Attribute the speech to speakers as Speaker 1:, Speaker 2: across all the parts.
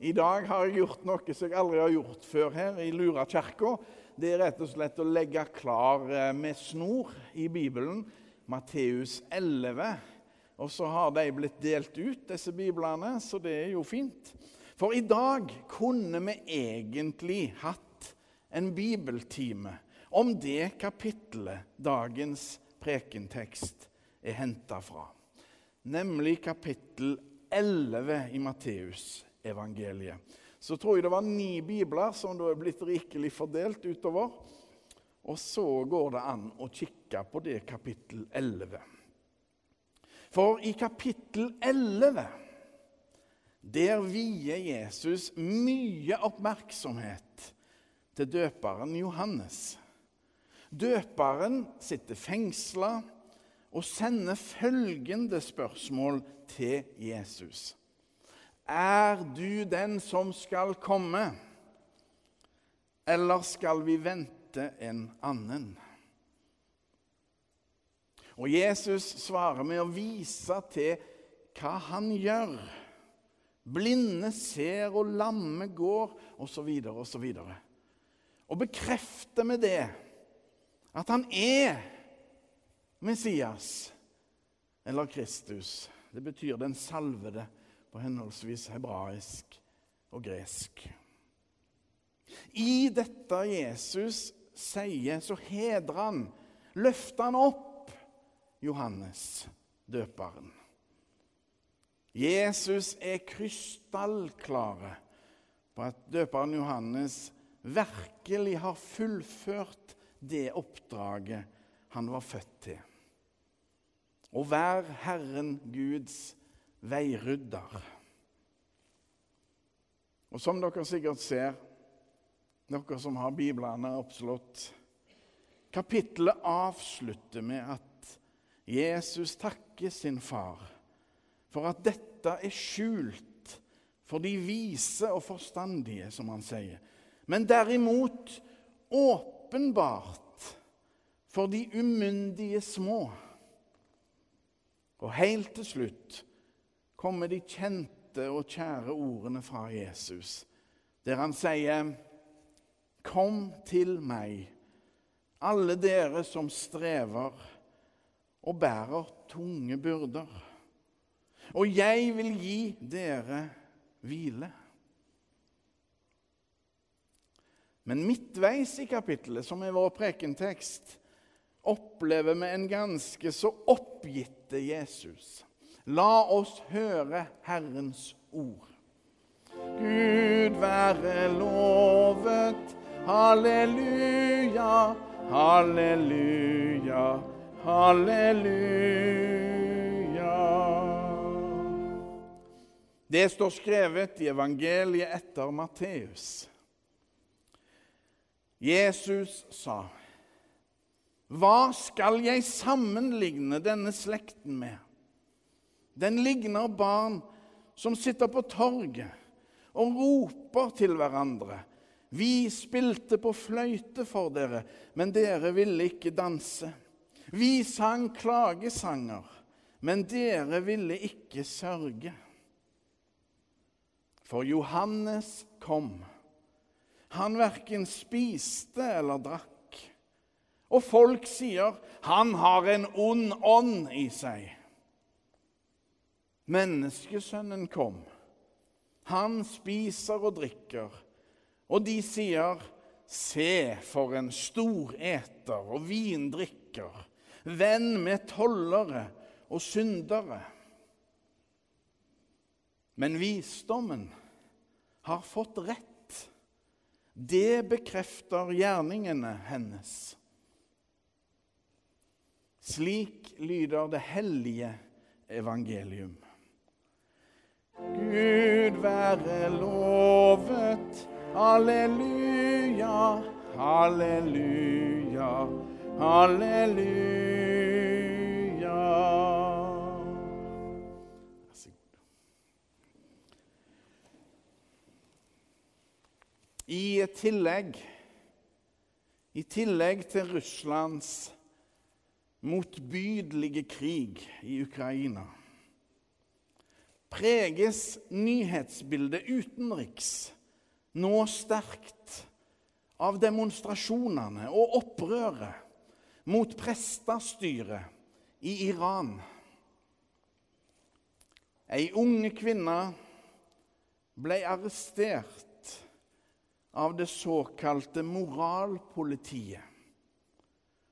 Speaker 1: I dag har jeg gjort noe som jeg aldri har gjort før her i Lura kirke. Det er rett og slett å legge klar eh, med snor i Bibelen Matteus 11. Og så har de blitt delt ut, disse biblene, så det er jo fint. For i dag kunne vi egentlig hatt en bibeltime om det kapittelet dagens prekentekst er henta fra, nemlig kapittel 11 i Matteusevangeliet. Så tror jeg det var ni bibler som da er blitt rikelig fordelt utover. Og så går det an å kikke på det kapittel 11. For i kapittel 11 der vier Jesus mye oppmerksomhet til døperen Johannes. Døperen sitter fengsla og sender følgende spørsmål til Jesus. Er du den som skal komme, eller skal vi vente en annen? Og Jesus svarer med å vise til hva han gjør. Blinde ser, og lamme går, osv., osv. Og bekrefter med det at han er Messias eller Kristus. Det betyr den salvede på henholdsvis hebraisk og gresk. I dette Jesus sier, så hedrer han, løfter han opp Johannes, døperen. Jesus er krystallklare på at døperen Johannes virkelig har fullført det oppdraget han var født til. Å være Herren Guds veirydder. Og som dere sikkert ser, dere som har biblene oppslått Kapittelet avslutter med at Jesus takker sin far for at dette er skjult for de vise og forstandige, som han sier, men derimot åpenbart for de umyndige små. Og helt til slutt kommer de kjente og kjære ordene fra Jesus, der han sier, 'Kom til meg, alle dere som strever og bærer tunge byrder.' Og jeg vil gi dere hvile. Men midtveis i kapittelet, som er vår prekentekst, opplever vi en ganske så oppgitte Jesus. La oss høre Herrens ord. Gud være lovet. Halleluja, halleluja, halleluja. Det står skrevet i evangeliet etter Matteus. Jesus sa, 'Hva skal jeg sammenligne denne slekten med?' Den ligner barn som sitter på torget og roper til hverandre. 'Vi spilte på fløyte for dere, men dere ville ikke danse.' 'Vi sang klagesanger, men dere ville ikke sørge.' For Johannes kom han verken spiste eller drakk. Og folk sier han har en ond ånd i seg. Menneskesønnen kom. Han spiser og drikker. Og de sier, se for en storeter og vindrikker, venn med tollere og syndere. Men visdommen har fått rett det bekrefter gjerningene hennes. Slik lyder det hellige evangelium. Gud være lovet. Halleluja, halleluja, halleluja. I tillegg, i tillegg til Russlands motbydelige krig i Ukraina, preges nyhetsbildet utenriks nå sterkt av demonstrasjonene og opprøret mot prestestyret i Iran. Ei unge kvinne ble arrestert av det såkalte moralpolitiet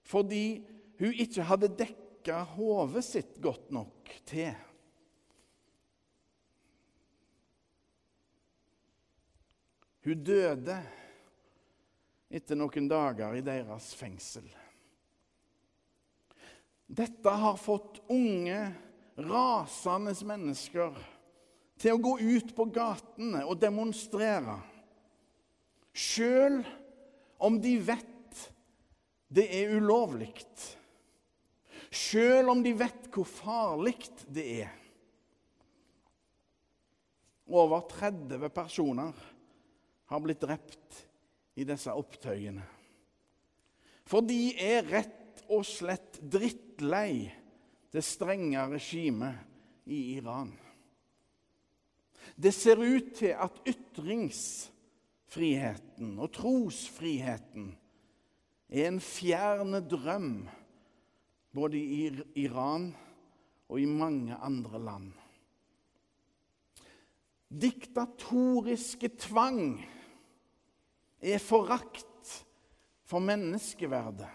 Speaker 1: fordi hun ikke hadde dekka hodet sitt godt nok til. Hun døde etter noen dager i deres fengsel. Dette har fått unge, rasende mennesker til å gå ut på gatene og demonstrere, sjøl om de vet det er ulovlig. Sjøl om de vet hvor farlig det er. Over 30 personer har blitt drept i disse opptøyene. For de er rett og slett drittlei det strenge regimet i Iran. Det ser ut til at ytringsfriheten og trosfriheten er en fjerne drøm både i Iran og i mange andre land. Diktatoriske tvang er forakt for menneskeverdet.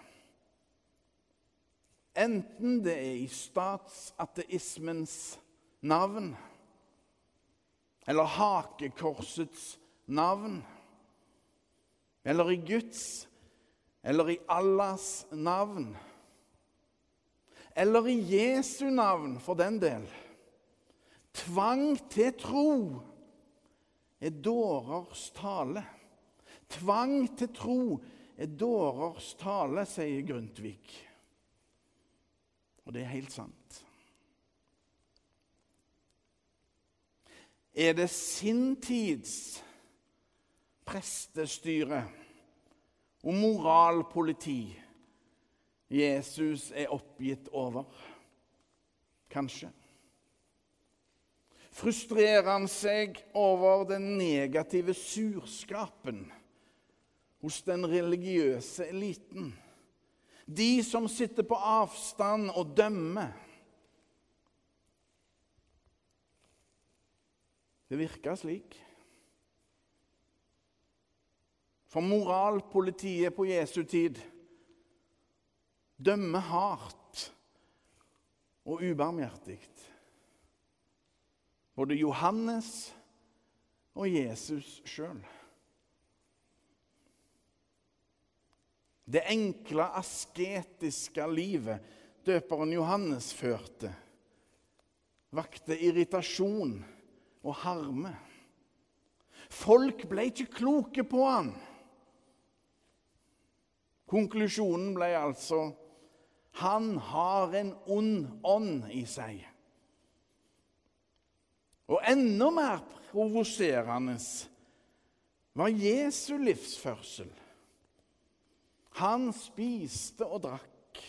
Speaker 1: Enten det er i statsateismens navn eller hakekorsets navn, eller i Guds eller i Allahs navn, eller i Jesu navn, for den del. Tvang til tro er dårers tale. Tvang til tro er dårers tale, sier Grundtvig. Og det er helt sant. Er det sin tids prestestyre og moralpoliti Jesus er oppgitt over? Kanskje. Frustrerer han seg over den negative surskapen hos den religiøse eliten? De som sitter på avstand og dømmer. Det virker slik. For moralpolitiet på Jesu tid dømmer hardt og ubarmhjertig. Både Johannes og Jesus sjøl. Det enkle, asketiske livet døperen Johannes førte, vakte irritasjon og harme. Folk ble ikke kloke på han. Konklusjonen ble altså han har en ond ånd i seg. Og enda mer provoserende var Jesu livsførsel. Han spiste og drakk,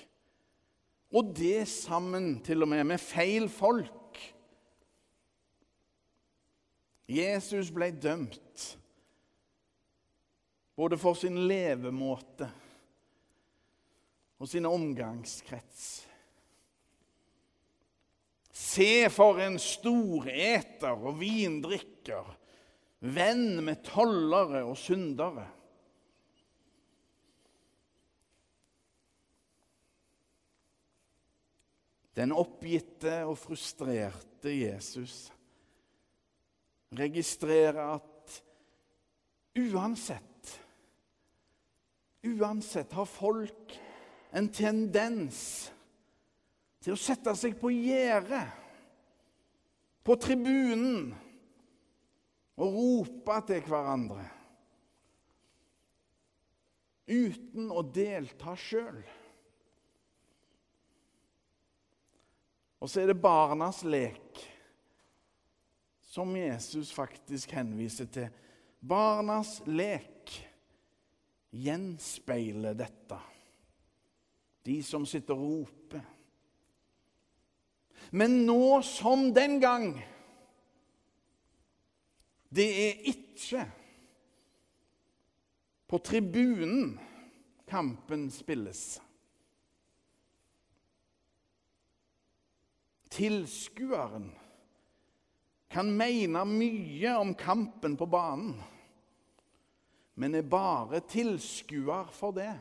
Speaker 1: og det sammen til og med med feil folk. Jesus ble dømt både for sin levemåte og sin omgangskrets. Se for en storeter og vindrikker, venn med tollere og syndere. Den oppgitte og frustrerte Jesus registrerer at uansett Uansett har folk en tendens til å sette seg på gjerdet, på tribunen, og rope til hverandre uten å delta sjøl. Og så er det barnas lek som Jesus faktisk henviser til. Barnas lek gjenspeiler dette de som sitter og roper. Men nå som den gang Det er ikke på tribunen kampen spilles. Tilskueren kan mene mye om kampen på banen, men er bare tilskuer for det.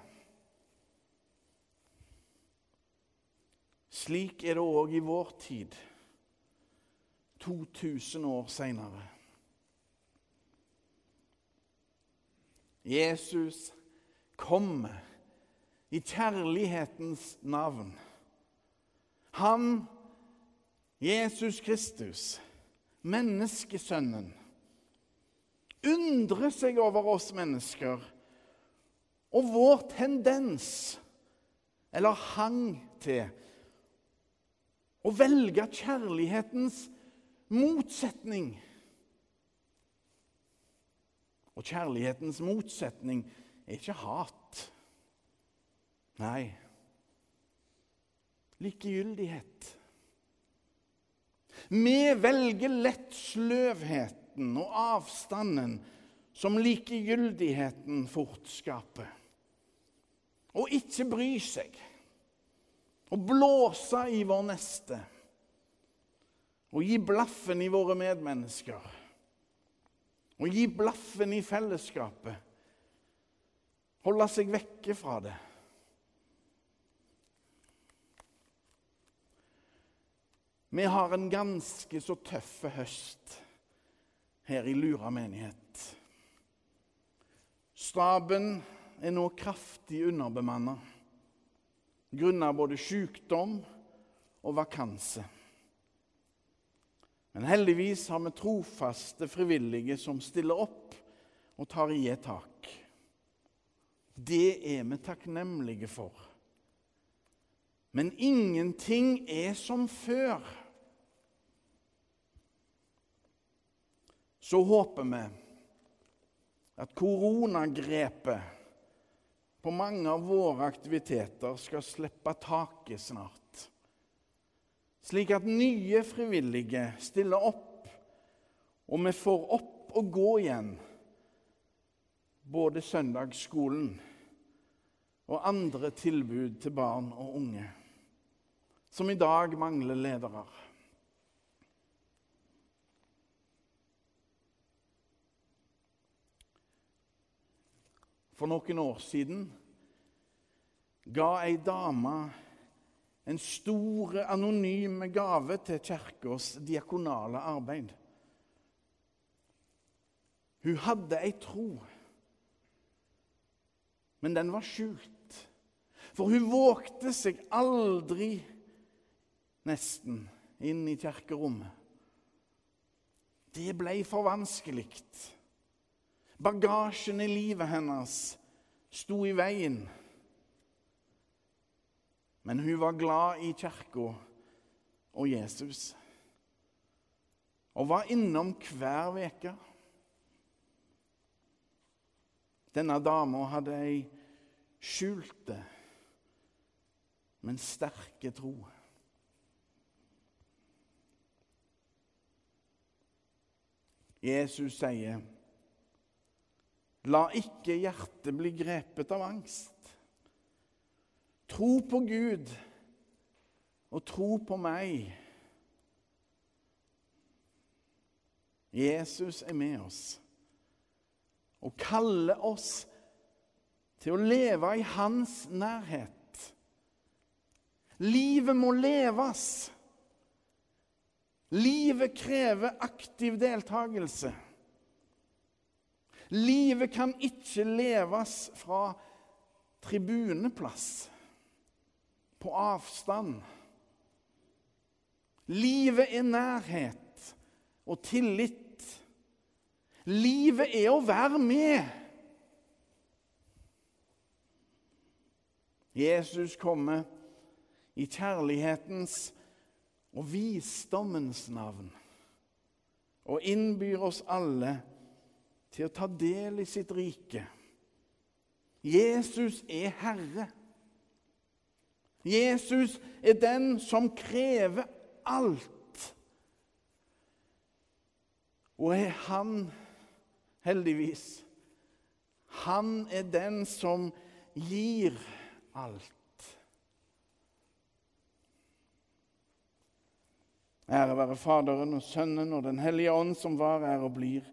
Speaker 1: Slik er det òg i vår tid, 2000 år seinere. Jesus kommer i kjærlighetens navn. Han, Jesus Kristus, menneskesønnen, undrer seg over oss mennesker og vår tendens, eller hang til, å velge kjærlighetens motsetning. Og kjærlighetens motsetning er ikke hat. Nei, likegyldighet. Vi velger lett sløvheten og avstanden som likegyldigheten fort skaper. Og ikke bry seg. Og blåse i vår neste. Og gi blaffen i våre medmennesker. Og gi blaffen i fellesskapet. Holde seg vekke fra det. Vi har en ganske så tøff høst her i Lura menighet. Staben er nå kraftig underbemanna grunnet både sykdom og vakanse. Men heldigvis har vi trofaste frivillige som stiller opp og tar i et tak. Det er vi takknemlige for. Men ingenting er som før. Så håper vi at koronagrepet på mange av våre aktiviteter skal slippe taket snart slik at nye frivillige stiller opp, og vi får opp og gå igjen både søndagsskolen og andre tilbud til barn og unge, som i dag mangler ledere. For noen år siden ga ei dame en stor, anonym gave til Kirkas diakonale arbeid. Hun hadde ei tro, men den var skjult. For hun vågte seg aldri, nesten, inn i kirkerommet. Det ble for vanskelig. Bagasjen i livet hennes sto i veien. Men hun var glad i kirka og Jesus. Og var innom hver uke. Denne dama hadde ei skjulte, men sterke tro. Jesus sier, 'La ikke hjertet bli grepet av angst.' Tro på Gud og tro på meg. Jesus er med oss og kaller oss til å leve i hans nærhet. Livet må leves. Livet krever aktiv deltakelse. Livet kan ikke leves fra tribuneplass på avstand. Livet er nærhet og tillit. Livet er å være med. Jesus kommer i kjærlighetens og visdommens navn og innbyr oss alle til å ta del i sitt rike. Jesus er Herre. Jesus er den som krever alt. Og er han heldigvis. Han er den som gir alt. Ære være Faderen og Sønnen og Den hellige ånd, som var, er og blir